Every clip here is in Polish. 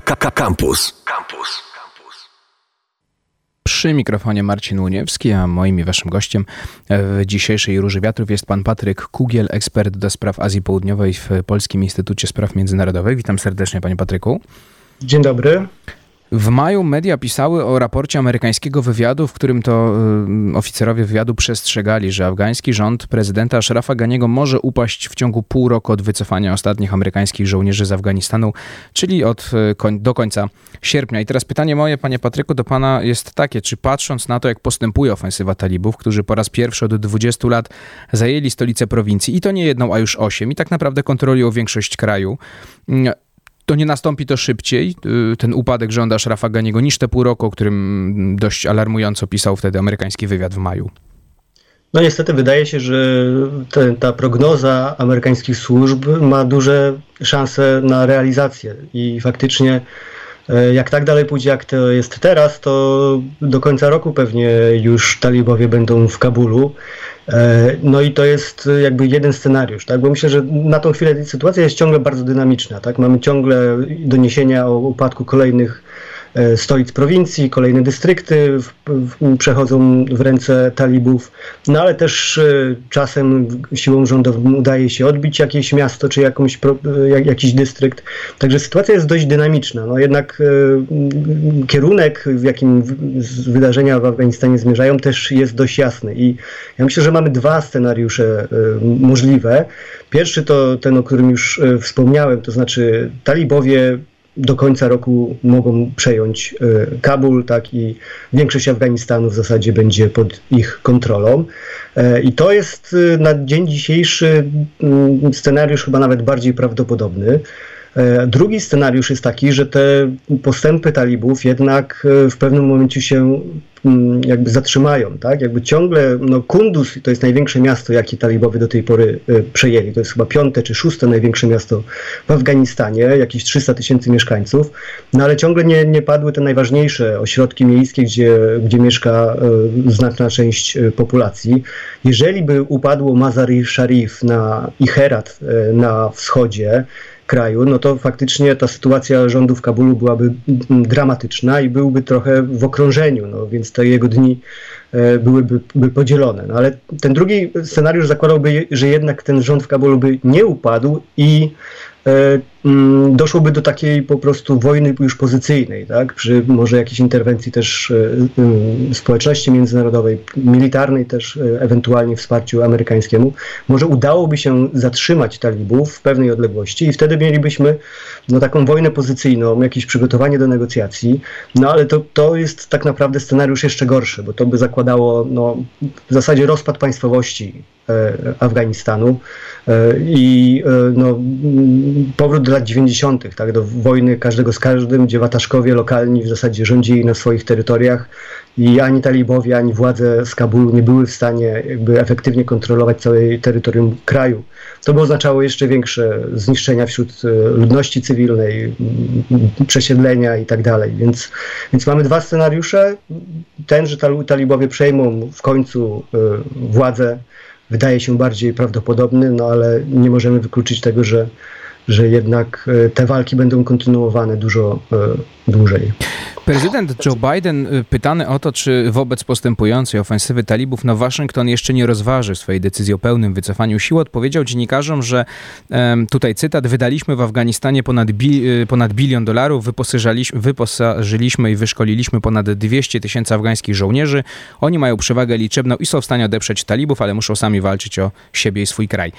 Campus. Campus. Przy mikrofonie Marcin Łuniewski, a moim i waszym gościem w dzisiejszej Róży Wiatrów jest pan Patryk Kugiel, ekspert do spraw Azji Południowej w Polskim Instytucie Spraw Międzynarodowych. Witam serdecznie, panie Patryku. Dzień dobry. W maju media pisały o raporcie amerykańskiego wywiadu, w którym to y, oficerowie wywiadu przestrzegali, że afgański rząd prezydenta Ashrafa Ganiego może upaść w ciągu pół roku od wycofania ostatnich amerykańskich żołnierzy z Afganistanu, czyli od, y, do końca sierpnia. I teraz pytanie moje, panie Patryku, do pana jest takie, czy patrząc na to, jak postępuje ofensywa talibów, którzy po raz pierwszy od 20 lat zajęli stolicę prowincji, i to nie jedną, a już osiem, i tak naprawdę kontrolują większość kraju, to nie nastąpi to szybciej, y, ten upadek żąda Szrafa Ganiego, niż te pół roku, o którym dość alarmująco pisał wtedy amerykański wywiad w maju? No niestety wydaje się, że te, ta prognoza amerykańskich służb ma duże szanse na realizację i faktycznie jak tak dalej pójdzie, jak to jest teraz, to do końca roku pewnie już talibowie będą w Kabulu. E, no i to jest jakby jeden scenariusz, tak? Bo myślę, że na tą chwilę sytuacja jest ciągle bardzo dynamiczna, tak? Mamy ciągle doniesienia o upadku kolejnych E, stolic prowincji, kolejne dystrykty w, w, przechodzą w ręce talibów, no ale też e, czasem siłą rządową udaje się odbić jakieś miasto czy jakąś, e, jak, jakiś dystrykt. Także sytuacja jest dość dynamiczna. No jednak kierunek, w jakim wydarzenia w Afganistanie zmierzają, też jest dość jasny. I ja myślę, że mamy dwa scenariusze możliwe. Pierwszy to ten, o którym już wspomniałem, to znaczy talibowie do końca roku mogą przejąć e, Kabul, tak i większość Afganistanu w zasadzie będzie pod ich kontrolą. E, I to jest e, na dzień dzisiejszy mm, scenariusz chyba nawet bardziej prawdopodobny. Drugi scenariusz jest taki, że te postępy talibów jednak w pewnym momencie się Mm, jakby zatrzymają, tak? Jakby ciągle, no Kunduz to jest największe miasto, jakie talibowie do tej pory y, przejęli. To jest chyba piąte czy szóste największe miasto w Afganistanie, jakieś 300 tysięcy mieszkańców, no ale ciągle nie, nie padły te najważniejsze ośrodki miejskie, gdzie, gdzie mieszka znaczna część populacji. Jeżeli by upadło Mazar-i Sharif na, i Herat na wschodzie, kraju, no to faktycznie ta sytuacja rządu w Kabulu byłaby dramatyczna i byłby trochę w okrążeniu, no więc te jego dni byłyby by podzielone. No ale ten drugi scenariusz zakładałby, że jednak ten rząd w Kabulu by nie upadł i E, mm, doszłoby do takiej po prostu wojny już pozycyjnej, tak? przy może jakiejś interwencji też e, społeczności międzynarodowej, militarnej też, e, ewentualnie wsparciu amerykańskiemu. Może udałoby się zatrzymać talibów w pewnej odległości i wtedy mielibyśmy no, taką wojnę pozycyjną, jakieś przygotowanie do negocjacji, no ale to, to jest tak naprawdę scenariusz jeszcze gorszy, bo to by zakładało no, w zasadzie rozpad państwowości Afganistanu i no, powrót do lat 90., tak, do wojny każdego z każdym, gdzie wataszkowie lokalni w zasadzie rządzili na swoich terytoriach i ani talibowie, ani władze z Kabulu nie były w stanie jakby efektywnie kontrolować całej terytorium kraju. To by oznaczało jeszcze większe zniszczenia wśród e, ludności cywilnej, przesiedlenia i tak dalej. Więc, więc mamy dwa scenariusze. Ten, że talibowie przejmą w końcu e, władzę, wydaje się bardziej prawdopodobny, no ale nie możemy wykluczyć tego, że że jednak e, te walki będą kontynuowane dużo e, dłużej. Prezydent Joe Biden y, pytany o to, czy wobec postępującej ofensywy talibów na Waszyngton jeszcze nie rozważy swojej decyzji o pełnym wycofaniu sił, odpowiedział dziennikarzom, że tutaj cytat, wydaliśmy w Afganistanie ponad, bi, y, ponad bilion dolarów, wyposażyliśmy, i wyszkoliliśmy ponad 200 tysięcy afgańskich żołnierzy. Oni mają przewagę liczebną i są w stanie odeprzeć talibów, ale muszą sami walczyć o siebie i swój kraj.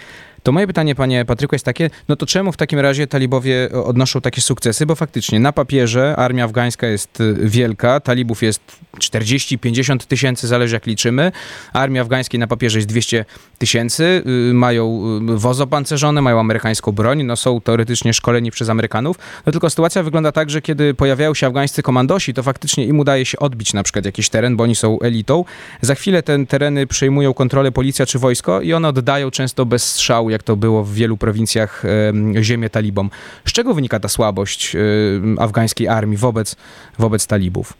To moje pytanie, panie Patryku, jest takie, no to czemu w takim razie talibowie odnoszą takie sukcesy? Bo faktycznie na papierze armia afgańska jest y, wielka, talibów jest 40-50 tysięcy, zależy jak liczymy. Armia afgańskiej na papierze jest 200 tysięcy, y, mają y, wozy opancerzone, mają amerykańską broń, no są teoretycznie szkoleni przez Amerykanów. No tylko sytuacja wygląda tak, że kiedy pojawiają się afgańscy komandosi, to faktycznie im udaje się odbić na przykład jakiś teren, bo oni są elitą. Za chwilę te tereny przejmują kontrolę policja czy wojsko i one oddają często bez strzału, jak to było w wielu prowincjach, ziemię talibom. Z czego wynika ta słabość afgańskiej armii wobec, wobec talibów?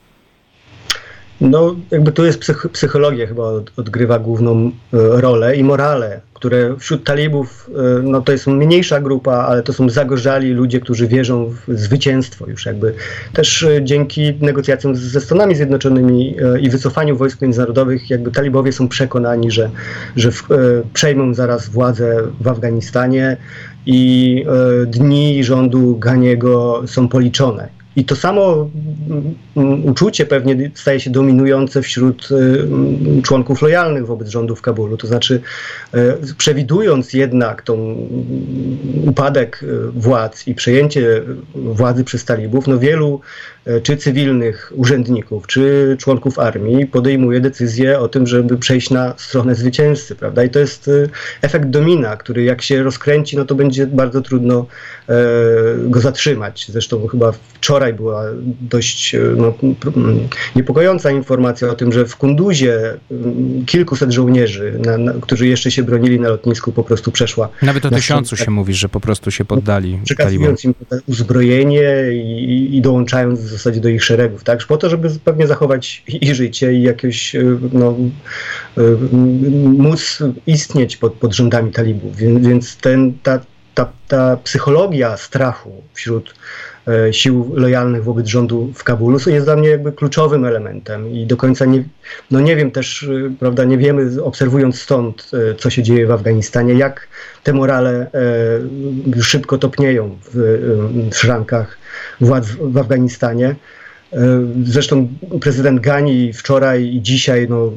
No, jakby tu jest psych psychologia chyba odgrywa główną e, rolę i morale, które wśród talibów, e, no to jest mniejsza grupa, ale to są zagorzali ludzie, którzy wierzą w zwycięstwo już jakby. Też e, dzięki negocjacjom ze Stanami Zjednoczonymi i wycofaniu wojsk międzynarodowych, jakby talibowie są przekonani, że, że w, przejmą zaraz władzę w Afganistanie i dni rządu Ganiego są policzone i to samo mm, mm, uczucie pewnie staje się dominujące wśród y, członków lojalnych wobec rządu w Kabulu. To znaczy, y, przewidując jednak tą mm, upadek y, władz i przejęcie władzy przez talibów, no wielu czy cywilnych urzędników, czy członków armii podejmuje decyzję o tym, żeby przejść na stronę zwycięzcy, prawda? I to jest e, efekt domina, który jak się rozkręci, no to będzie bardzo trudno e, go zatrzymać. Zresztą chyba wczoraj była dość no, niepokojąca informacja o tym, że w Kunduzie kilkuset żołnierzy, na, na, którzy jeszcze się bronili na lotnisku, po prostu przeszła. Nawet o tysiącu się mówi, że po prostu się poddali. Przekazując im uzbrojenie i, i dołączając zasadzie do ich szeregów, tak? Po to, żeby pewnie zachować i życie i jakieś, e, no, e, móc istnieć pod, pod rządami talibów. Więc ten, ta, ta, ta psychologia strachu wśród sił lojalnych wobec rządu w Kabulu jest dla mnie jakby kluczowym elementem i do końca nie, no nie wiem też, prawda, nie wiemy, obserwując stąd, co się dzieje w Afganistanie, jak te morale szybko topnieją w, w szrankach władz w Afganistanie. E, zresztą prezydent Gani wczoraj i dzisiaj no,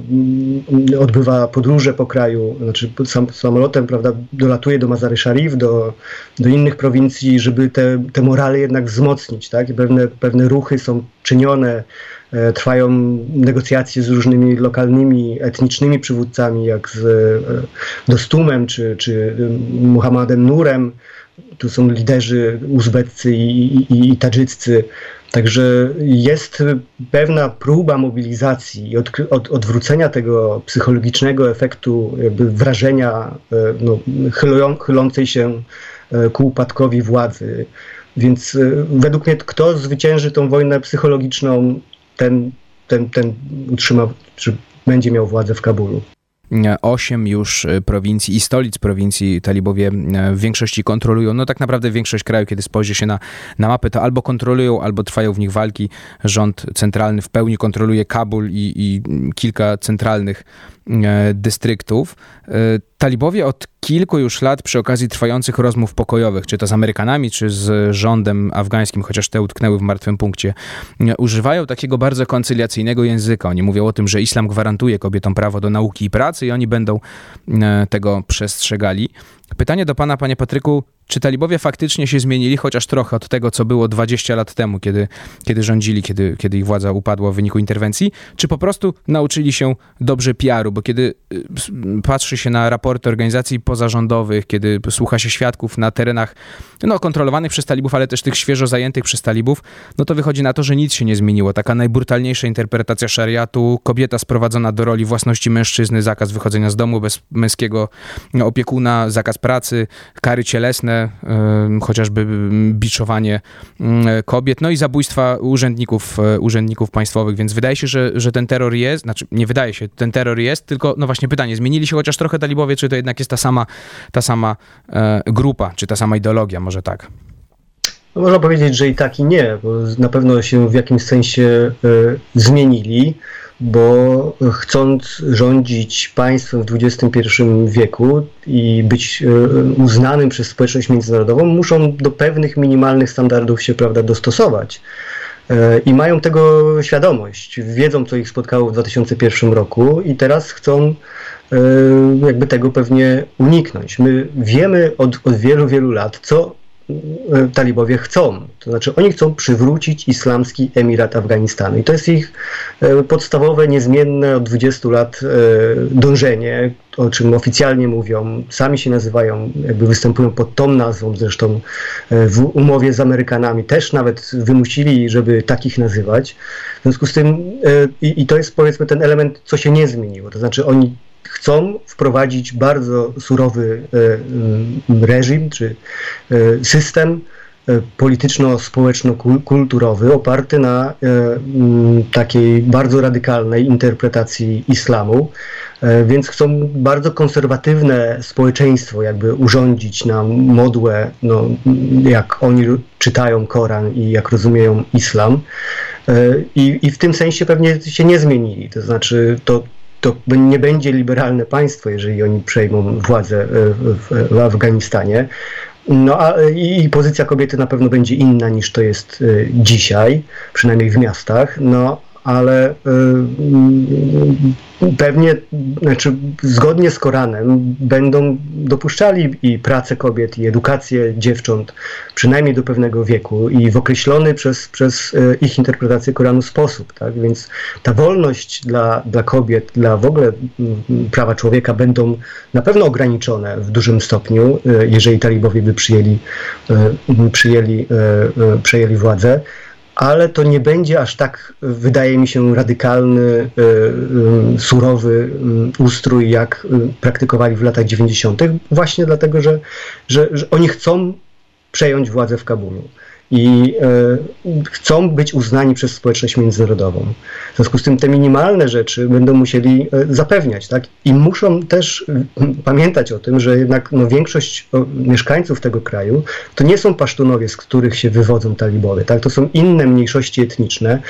odbywa podróże po kraju, znaczy sam, samolotem prawda, dolatuje do Mazary Sharif, do, do innych prowincji, żeby te, te morale jednak wzmocnić. Tak? Pewne, pewne ruchy są czynione, e, trwają negocjacje z różnymi lokalnymi, etnicznymi przywódcami, jak z e, Dostumem czy, czy Muhammadem Nurem tu są liderzy uzbeccy i, i, i tadżyccy. Także jest pewna próba mobilizacji i od, od, odwrócenia tego psychologicznego efektu jakby wrażenia e, no, chylą, chylącej się e, ku upadkowi władzy. Więc e, według mnie kto zwycięży tą wojnę psychologiczną, ten, ten, ten utrzyma, czy będzie miał władzę w Kabulu osiem już e, prowincji i stolic prowincji talibowie e, w większości kontrolują. No tak naprawdę większość kraju, kiedy spojrzy się na, na mapę, to albo kontrolują, albo trwają w nich walki. Rząd centralny w pełni kontroluje Kabul i, i kilka centralnych E, dystryktów. Talibowie od kilku już lat przy okazji trwających rozmów pokojowych, czy to z Amerykanami, czy z rządem afgańskim, chociaż te utknęły w martwym punkcie, e, używają takiego bardzo koncyliacyjnego języka. Oni mówią o tym, że islam gwarantuje kobietom prawo do nauki i pracy i oni będą tego przestrzegali. Pytanie do pana, panie Patryku, czy talibowie faktycznie się zmienili, chociaż trochę od tego, co było 20 lat temu, kiedy, kiedy rządzili, kiedy, kiedy ich władza upadła w wyniku interwencji, czy po prostu nauczyli się dobrze PR-u? Bo kiedy y, patrzy się na raporty organizacji pozarządowych, kiedy słucha się świadków na terenach no, kontrolowanych przez talibów, ale też tych świeżo zajętych przez talibów, no to wychodzi na to, że nic się nie zmieniło. Taka najbrutalniejsza interpretacja szariatu, kobieta sprowadzona do roli własności mężczyzny, zakaz wychodzenia z domu bez męskiego opiekuna, zakaz pracy, kary cielesne, chociażby biczowanie kobiet, no i zabójstwa urzędników, e, urzędników państwowych, więc wydaje się, że, że ten terror jest, znaczy nie wydaje się, ten terror jest, tylko no właśnie pytanie, zmienili się chociaż trochę talibowie, czy to jednak jest ta sama, ta sama e, grupa, czy ta sama ideologia, może tak? No można powiedzieć, że i tak i nie, bo na pewno się w jakimś sensie y, zmienili bo chcąc rządzić państwem w XXI wieku i być e, uznanym przez społeczność międzynarodową, muszą do pewnych minimalnych standardów się prawda, dostosować. E, I mają tego świadomość, wiedzą, co ich spotkało w 2001 roku, i teraz chcą e, jakby tego pewnie uniknąć. My wiemy od, od wielu, wielu lat, co talibowie chcą. To znaczy oni chcą przywrócić islamski emirat Afganistanu. I to jest ich e, podstawowe, niezmienne od 20 lat e, dążenie, o czym oficjalnie mówią, sami się nazywają, jakby występują pod tą nazwą, zresztą w umowie z Amerykanami też nawet wymusili, żeby takich nazywać. W związku z tym, i, i to jest powiedzmy ten element, co się nie zmieniło. To znaczy oni chcą wprowadzić bardzo surowy e, reżim czy e, system polityczno-społeczno-kulturowy oparty na takiej bardzo radykalnej interpretacji islamu, więc chcą bardzo konserwatywne społeczeństwo jakby urządzić na modłę, no, jak oni czytają Koran i jak rozumieją islam. I, I w tym sensie pewnie się nie zmienili. To znaczy, to to nie będzie liberalne państwo, jeżeli oni przejmą władzę w, w Afganistanie. No a i, i, pozycja kobiety na pewno będzie inna niż to jest y, dzisiaj, przynajmniej w miastach. No ale y, pewnie, znaczy zgodnie z Koranem będą dopuszczali i pracę kobiet, i edukację dziewcząt, przynajmniej do pewnego wieku i w określony przez, przez y, ich interpretację Koranu sposób, tak? Więc ta wolność dla, dla kobiet, dla w ogóle prawa człowieka będą na pewno ograniczone w dużym stopniu, y, jeżeli talibowie by przyjęli, przyjęli, przejęli władzę ale to nie będzie aż tak, wydaje mi się, radykalny, y, y, surowy y, ustrój, jak praktykowali w latach 90., właśnie dlatego, że, że, że oni chcą przejąć władzę w Kabulu i e, chcą być uznani przez społeczność międzynarodową. W związku z tym te minimalne rzeczy będą musieli e, zapewniać, tak? I muszą też pamiętać o tym, że jednak no, większość mieszkańców tego kraju to nie są pasztunowie, z których się wywodzą talibowie, tak? To są inne mniejszości etniczne,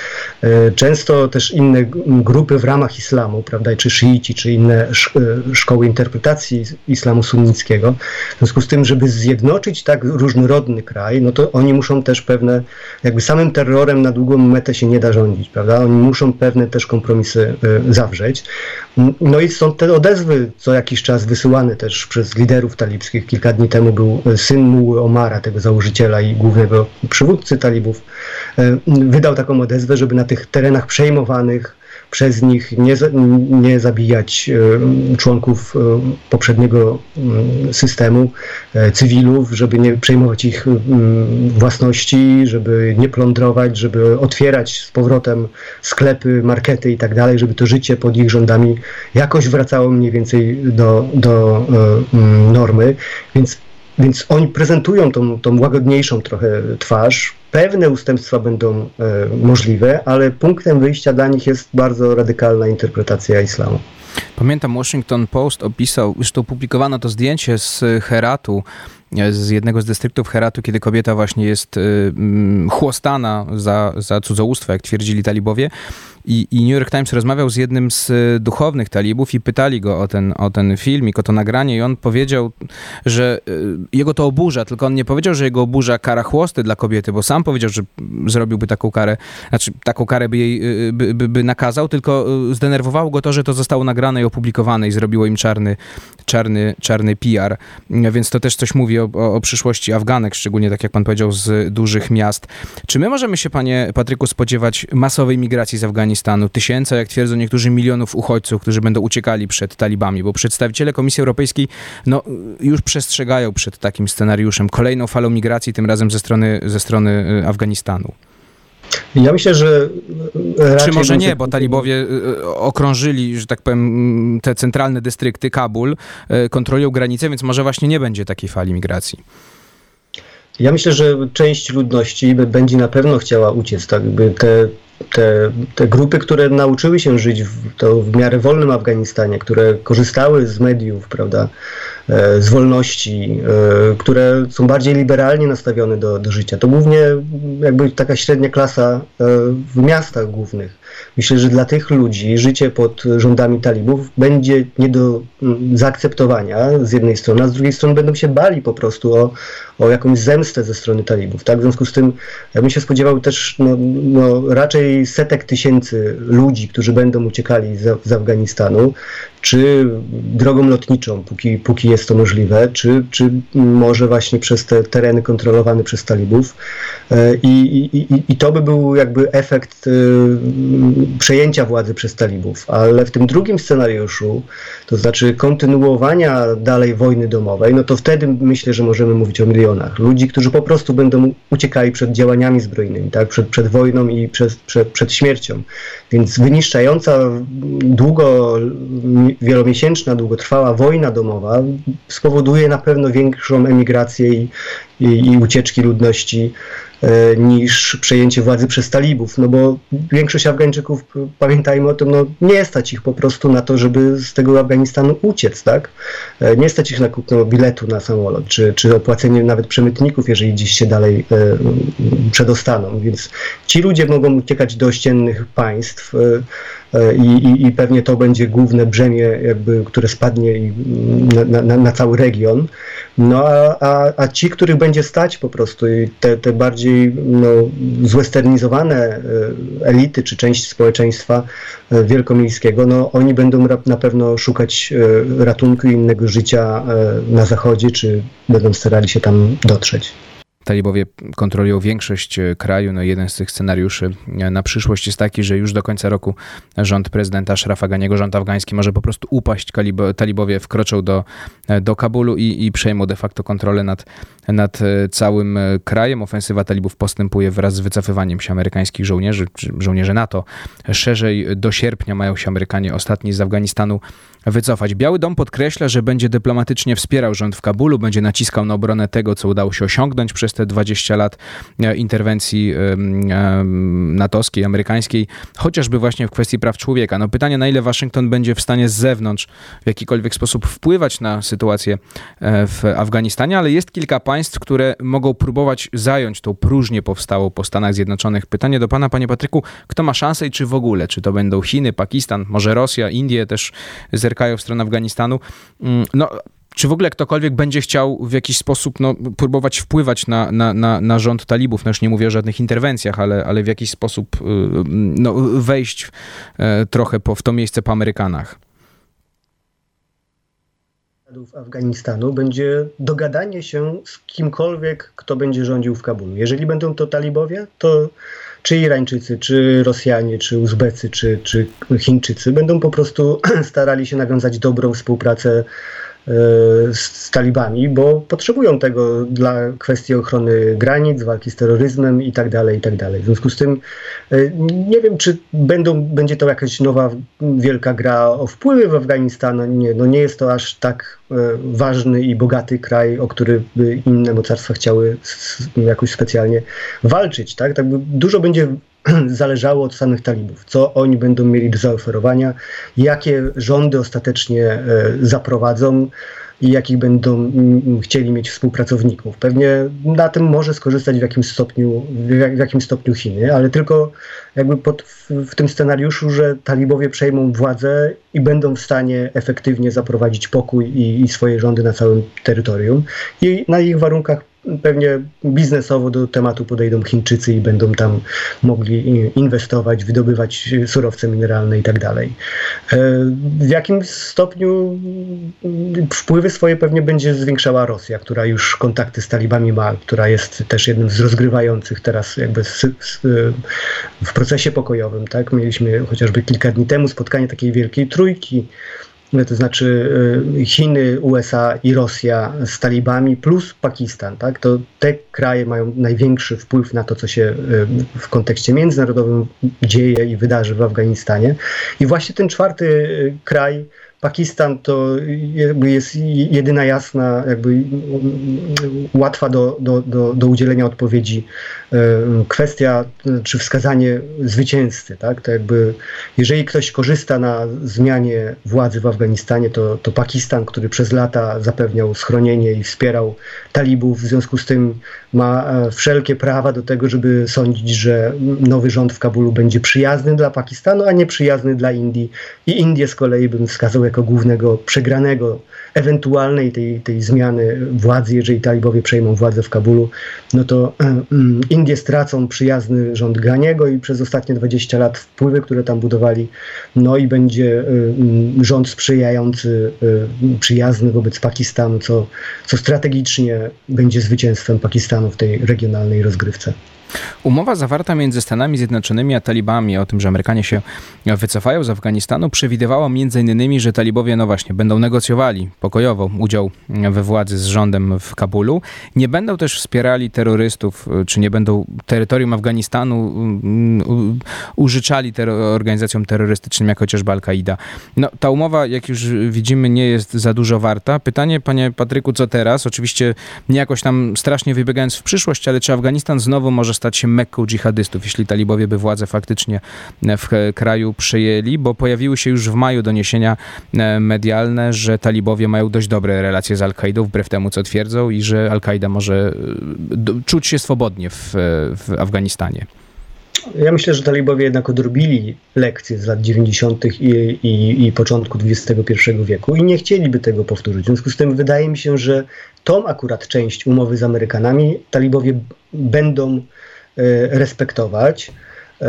e, często też inne grupy w ramach islamu, prawda? Czy szyici, czy inne szkoły interpretacji islamu sunnickiego. W związku z tym, żeby zjednoczyć tak różnorodny kraj, no to oni muszą też też pewne, jakby samym terrorem na długą metę się nie da rządzić, prawda? Oni muszą pewne też kompromisy y, zawrzeć. No i są te odezwy co jakiś czas wysyłane też przez liderów talibskich. Kilka dni temu był y, syn Muły Omara, tego założyciela i głównego przywódcy talibów, y, wydał taką odezwę, żeby na tych terenach przejmowanych przez nich nie, nie zabijać e, członków e, poprzedniego systemu, e, cywilów, żeby nie przejmować ich własności, żeby nie plądrować, żeby otwierać z powrotem sklepy, markety i tak dalej, żeby to życie pod ich rządami jakoś wracało mniej więcej do, do normy. Więc więc oni prezentują tą, tą łagodniejszą trochę twarz. Pewne ustępstwa będą e, możliwe, ale punktem wyjścia dla nich jest bardzo radykalna interpretacja islamu. Pamiętam, Washington Post opisał, już to publikowano to zdjęcie z Heratu, z jednego z dystryktów Heratu, kiedy kobieta właśnie jest mm, chłostana za, za cudzołóstwo, jak twierdzili talibowie. I, I, New York Times rozmawiał z jednym z y, duchownych talibów i pytali go o ten, o ten filmik, o to nagranie i on powiedział, że y, jego to oburza, tylko on nie powiedział, że jego oburza kara chłosty dla kobiety, bo sam powiedział, że zrobiłby taką karę, znaczy taką karę by jej by, by, by nakazał, tylko zdenerwowało go to, że to zostało nagrane i opublikowane i zrobiło im czarny, czarny, czarny PR. Więc to też coś mówi o, o, o przyszłości Afganek, szczególnie tak jak pan powiedział, z dużych miast. Czy my możemy się, panie Patryku, spodziewać masowej migracji z Afganistanu? Tysięcy, jak twierdzą niektórzy, milionów uchodźców, którzy będą uciekali przed talibami, bo przedstawiciele Komisji Europejskiej no, już przestrzegają przed takim scenariuszem, kolejną falą migracji, tym razem ze strony, ze strony y, Afganistanu. Ja myślę, że. Czy może nie, bo talibowie y, y, okrążyli, że tak powiem, te centralne dystrykty, Kabul, y, kontrolują granice, więc może właśnie nie będzie takiej fali migracji. Ja myślę, że część ludności będzie na pewno chciała uciec. Tak te, te, te grupy, które nauczyły się żyć w, to w miarę wolnym Afganistanie, które korzystały z mediów, prawda, z wolności, e, które są bardziej liberalnie nastawione do, do życia. To głównie jakby taka średnia klasa e, w miastach głównych. Myślę, że dla tych ludzi życie pod rządami talibów będzie nie do zaakceptowania z jednej strony, a z drugiej strony będą się bali po prostu o, o jakąś zemstę ze strony talibów. Tak? W związku z tym ja bym się spodziewał też no, no, raczej setek tysięcy ludzi, którzy będą uciekali z, z Afganistanu, czy drogą lotniczą, póki, póki jest to możliwe, czy, czy może właśnie przez te tereny kontrolowane przez talibów. E, I, i, i to by był jakby efekt e, przejęcia władzy przez talibów. Ale w tym drugim scenariuszu, to znaczy kontynuowania dalej wojny domowej, no to wtedy myślę, że możemy mówić o milionach. Ludzi, którzy po prostu będą uciekali przed działaniami zbrojnymi, tak? przed, przed wojną i przed, przed, przed śmiercią. Więc wyniszczająca długo wielomiesięczna, długotrwała wojna domowa spowoduje na pewno większą emigrację i, i, i ucieczki ludności E, niż przejęcie władzy przez talibów, no bo większość Afgańczyków, pamiętajmy o tym, no nie stać ich po prostu na to, żeby z tego Afganistanu uciec, tak? E, nie stać ich na kupno biletu na samolot, czy, czy opłacenie nawet przemytników, jeżeli gdzieś się dalej e, przedostaną, więc ci ludzie mogą uciekać do ościennych państw, i, i, i, pewnie to będzie główne brzemię, jakby, które spadnie na, na, na cały region. No a, a, a, ci, których będzie stać po prostu i te, te bardziej no, zwesternizowane e, elity czy część społeczeństwa e, wielkomiejskiego, no oni będą na pewno szukać e, ratunku i innego życia na zachodzie, czy będą starali się tam dotrzeć. Talibowie kontrolują większość e, kraju. No jeden z tych scenariuszy e, na przyszłość jest taki, że już do końca roku rząd prezydenta Ashrafa Ganiego, rząd afgański może po prostu upaść. Talibowie wkroczą do, e, do Kabulu i, i przejmą de facto kontrolę nad, nad całym krajem. Ofensywa talibów postępuje wraz z wycofywaniem się amerykańskich żołnierzy, żołnierzy NATO. Szerzej do sierpnia mają się Amerykanie ostatni z Afganistanu wycofać. Biały Dom podkreśla, że będzie dyplomatycznie wspierał rząd w Kabulu, będzie naciskał na obronę tego, co udało się osiągnąć przez te 20 lat e, interwencji natowskiej, amerykańskiej, chociażby właśnie w kwestii praw człowieka. No pytanie, na ile Waszyngton będzie w stanie z zewnątrz w jakikolwiek sposób wpływać na sytuację e, w Afganistanie, ale jest kilka państw, które mogą próbować zająć tą próżnię powstałą po Stanach Zjednoczonych. Pytanie do pana, panie Patryku, kto ma szansę i czy w ogóle? Czy to będą Chiny, Pakistan, może Rosja, Indie też zerkają w stronę Afganistanu? Mm, no, czy w ogóle ktokolwiek będzie chciał w jakiś sposób no, próbować wpływać na, na, na, na rząd talibów? No już nie mówię o żadnych interwencjach, ale, ale w jakiś sposób y, no, wejść e, trochę po, w to miejsce po Amerykanach? Afganistanu będzie dogadanie się z kimkolwiek, kto będzie rządził w Kabulu. Jeżeli będą to talibowie, to czy Irańczycy, czy Rosjanie, czy Uzbecy, czy, czy Chińczycy będą po prostu starali się nawiązać dobrą współpracę z talibami, bo potrzebują tego dla kwestii ochrony granic, walki z terroryzmem i tak tak dalej. W związku z tym e, nie wiem, czy będą, będzie to jakaś nowa wielka gra o wpływy w Afganistan. Nie, no nie jest to aż tak e, ważny i bogaty kraj, o który by inne mocarstwa chciały jakoś specjalnie walczyć. Tak? tak dużo będzie zależało od samych talibów, co oni będą mieli do zaoferowania, jakie rządy ostatecznie e, zaprowadzą i jakich będą mm, chcieli mieć współpracowników. Pewnie na tym może skorzystać w jakimś stopniu, w jakim stopniu Chiny, ale tylko jakby pod, w tym scenariuszu, że talibowie przejmą władzę i będą w stanie efektywnie zaprowadzić pokój i, i swoje rządy na całym terytorium. I na ich warunkach pewnie biznesowo do tematu podejdą Chińczycy i będą tam mogli inwestować, wydobywać surowce mineralne i tak dalej. E, w jakim stopniu wpływy swoje pewnie będzie zwiększała Rosja, która już kontakty z talibami ma, która jest też jednym z rozgrywających teraz jakby w procesie pokojowym. Tak? Mieliśmy chociażby kilka dni temu spotkanie takiej wielkiej trójki to znaczy y, Chiny, USA i Rosja z talibami plus Pakistan, tak? to te kraje mają największy wpływ na to, co się y, w kontekście międzynarodowym dzieje i wydarzy w Afganistanie. I właśnie ten czwarty y, kraj, Pakistan to jest jedyna jasna, jakby łatwa do, do, do, do udzielenia odpowiedzi e, kwestia czy wskazanie zwycięzcy. Tak? To jakby, jeżeli ktoś korzysta na zmianie władzy w Afganistanie, to, to Pakistan, który przez lata zapewniał schronienie i wspierał talibów, w związku z tym ma e, wszelkie prawa do tego, żeby sądzić, że nowy rząd w Kabulu będzie przyjazny dla Pakistanu, a nie przyjazny dla Indii. I Indię z kolei bym wskazał jako głównego przegranego ewentualnej tej, tej zmiany władzy, jeżeli talibowie przejmą władzę w Kabulu, no to um, Indie stracą przyjazny rząd Ganiego i przez ostatnie 20 lat wpływy, które tam budowali, no i będzie um, rząd sprzyjający, um, przyjazny wobec Pakistanu, co, co strategicznie będzie zwycięstwem Pakistanu w tej regionalnej rozgrywce. Umowa zawarta między Stanami Zjednoczonymi a talibami o tym, że Amerykanie się wycofają z Afganistanu, przewidywała m.in., że talibowie, no właśnie, będą negocjowali pokojowo udział we władzy z rządem w Kabulu. Nie będą też wspierali terrorystów, czy nie będą terytorium Afganistanu mm, użyczali ter organizacjom terrorystycznym, jak chociażby Al-Kaida. No, ta umowa, jak już widzimy, nie jest za dużo warta. Pytanie, panie Patryku, co teraz? Oczywiście nie jakoś tam strasznie wybiegając w przyszłość, ale czy Afganistan znowu może stać się mekką dżihadystów, jeśli talibowie by władzę faktycznie w kraju przejęli, bo pojawiły się już w maju doniesienia e, medialne, że talibowie mają dość dobre relacje z Al-Kaidą, wbrew temu co twierdzą, i że Al-Kaida może e, czuć się swobodnie w, w Afganistanie. Ja myślę, że talibowie jednak odrobili lekcje z lat 90. I, i, i początku XXI wieku i nie chcieliby tego powtórzyć. W związku z tym wydaje mi się, że tą akurat część umowy z Amerykanami talibowie będą e, respektować. E,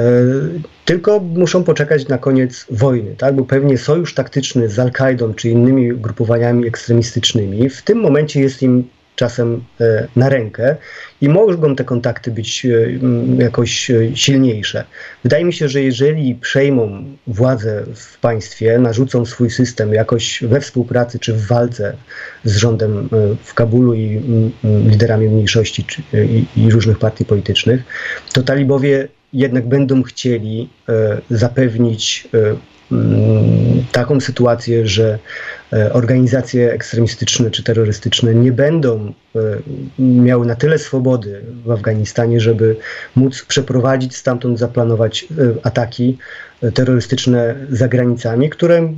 tylko muszą poczekać na koniec wojny, tak? bo pewnie sojusz taktyczny z Al-Kaidą czy innymi grupowaniami ekstremistycznymi w tym momencie jest im czasem e, na rękę i mogą te kontakty być e, jakoś e, silniejsze. Wydaje mi się, że jeżeli przejmą władzę w państwie, narzucą swój system jakoś we współpracy czy w walce z rządem w Kabulu i liderami mniejszości i różnych partii politycznych, to talibowie jednak będą chcieli zapewnić taką sytuację, że e, organizacje ekstremistyczne czy terrorystyczne nie będą e, miały na tyle swobody w Afganistanie, żeby móc przeprowadzić stamtąd, zaplanować e, ataki terrorystyczne za granicami, które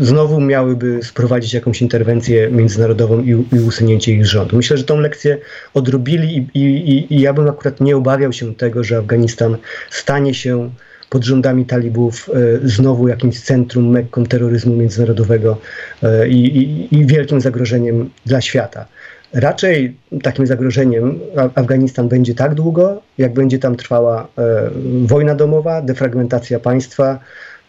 znowu miałyby sprowadzić jakąś interwencję międzynarodową i, i usunięcie ich rządu. Myślę, że tą lekcję odrobili i, i, i ja bym akurat nie obawiał się tego, że Afganistan stanie się pod rządami talibów e, znowu jakimś centrum, mekką terroryzmu międzynarodowego e, i, i, i wielkim zagrożeniem dla świata. Raczej takim zagrożeniem Afganistan będzie tak długo, jak będzie tam trwała e, wojna domowa, defragmentacja państwa,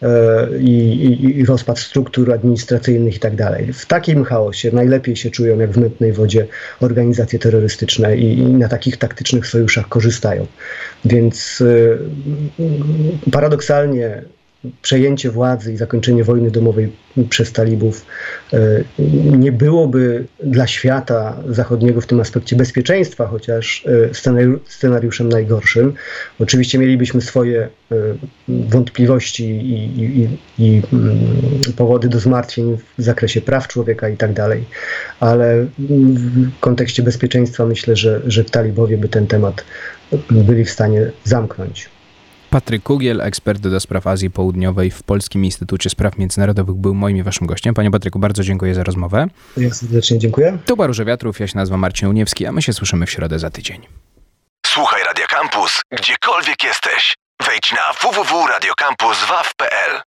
E, i, i, rozpad struktur administracyjnych i tak dalej. W takim chaosie najlepiej się czują, jak w mętnej wodzie, organizacje terrorystyczne i, i na takich taktycznych sojuszach korzystają. Więc e, paradoksalnie przejęcie władzy i zakończenie wojny domowej przez talibów e, nie byłoby dla świata zachodniego w tym aspekcie bezpieczeństwa, chociaż e, scenariuszem najgorszym. Oczywiście mielibyśmy swoje e, wątpliwości i, i, i mm, powody do zmartwień w zakresie praw człowieka i tak dalej, ale w kontekście bezpieczeństwa myślę, że, że talibowie by ten temat byli w stanie zamknąć. Patryk Kugiel, ekspert do spraw Azji Południowej w Polskim Instytucie Spraw Międzynarodowych, był moim i waszym gościem. Panie Patryku, bardzo dziękuję za rozmowę. Ja serdecznie dziękuję. Tu Baruże Wiatrów, ja się nazywam Marcin Uniewski, a my się słyszymy w środę za tydzień. Słuchaj Radio Campus, gdziekolwiek jesteś. Wejdź na www.radiocampus.waw.pl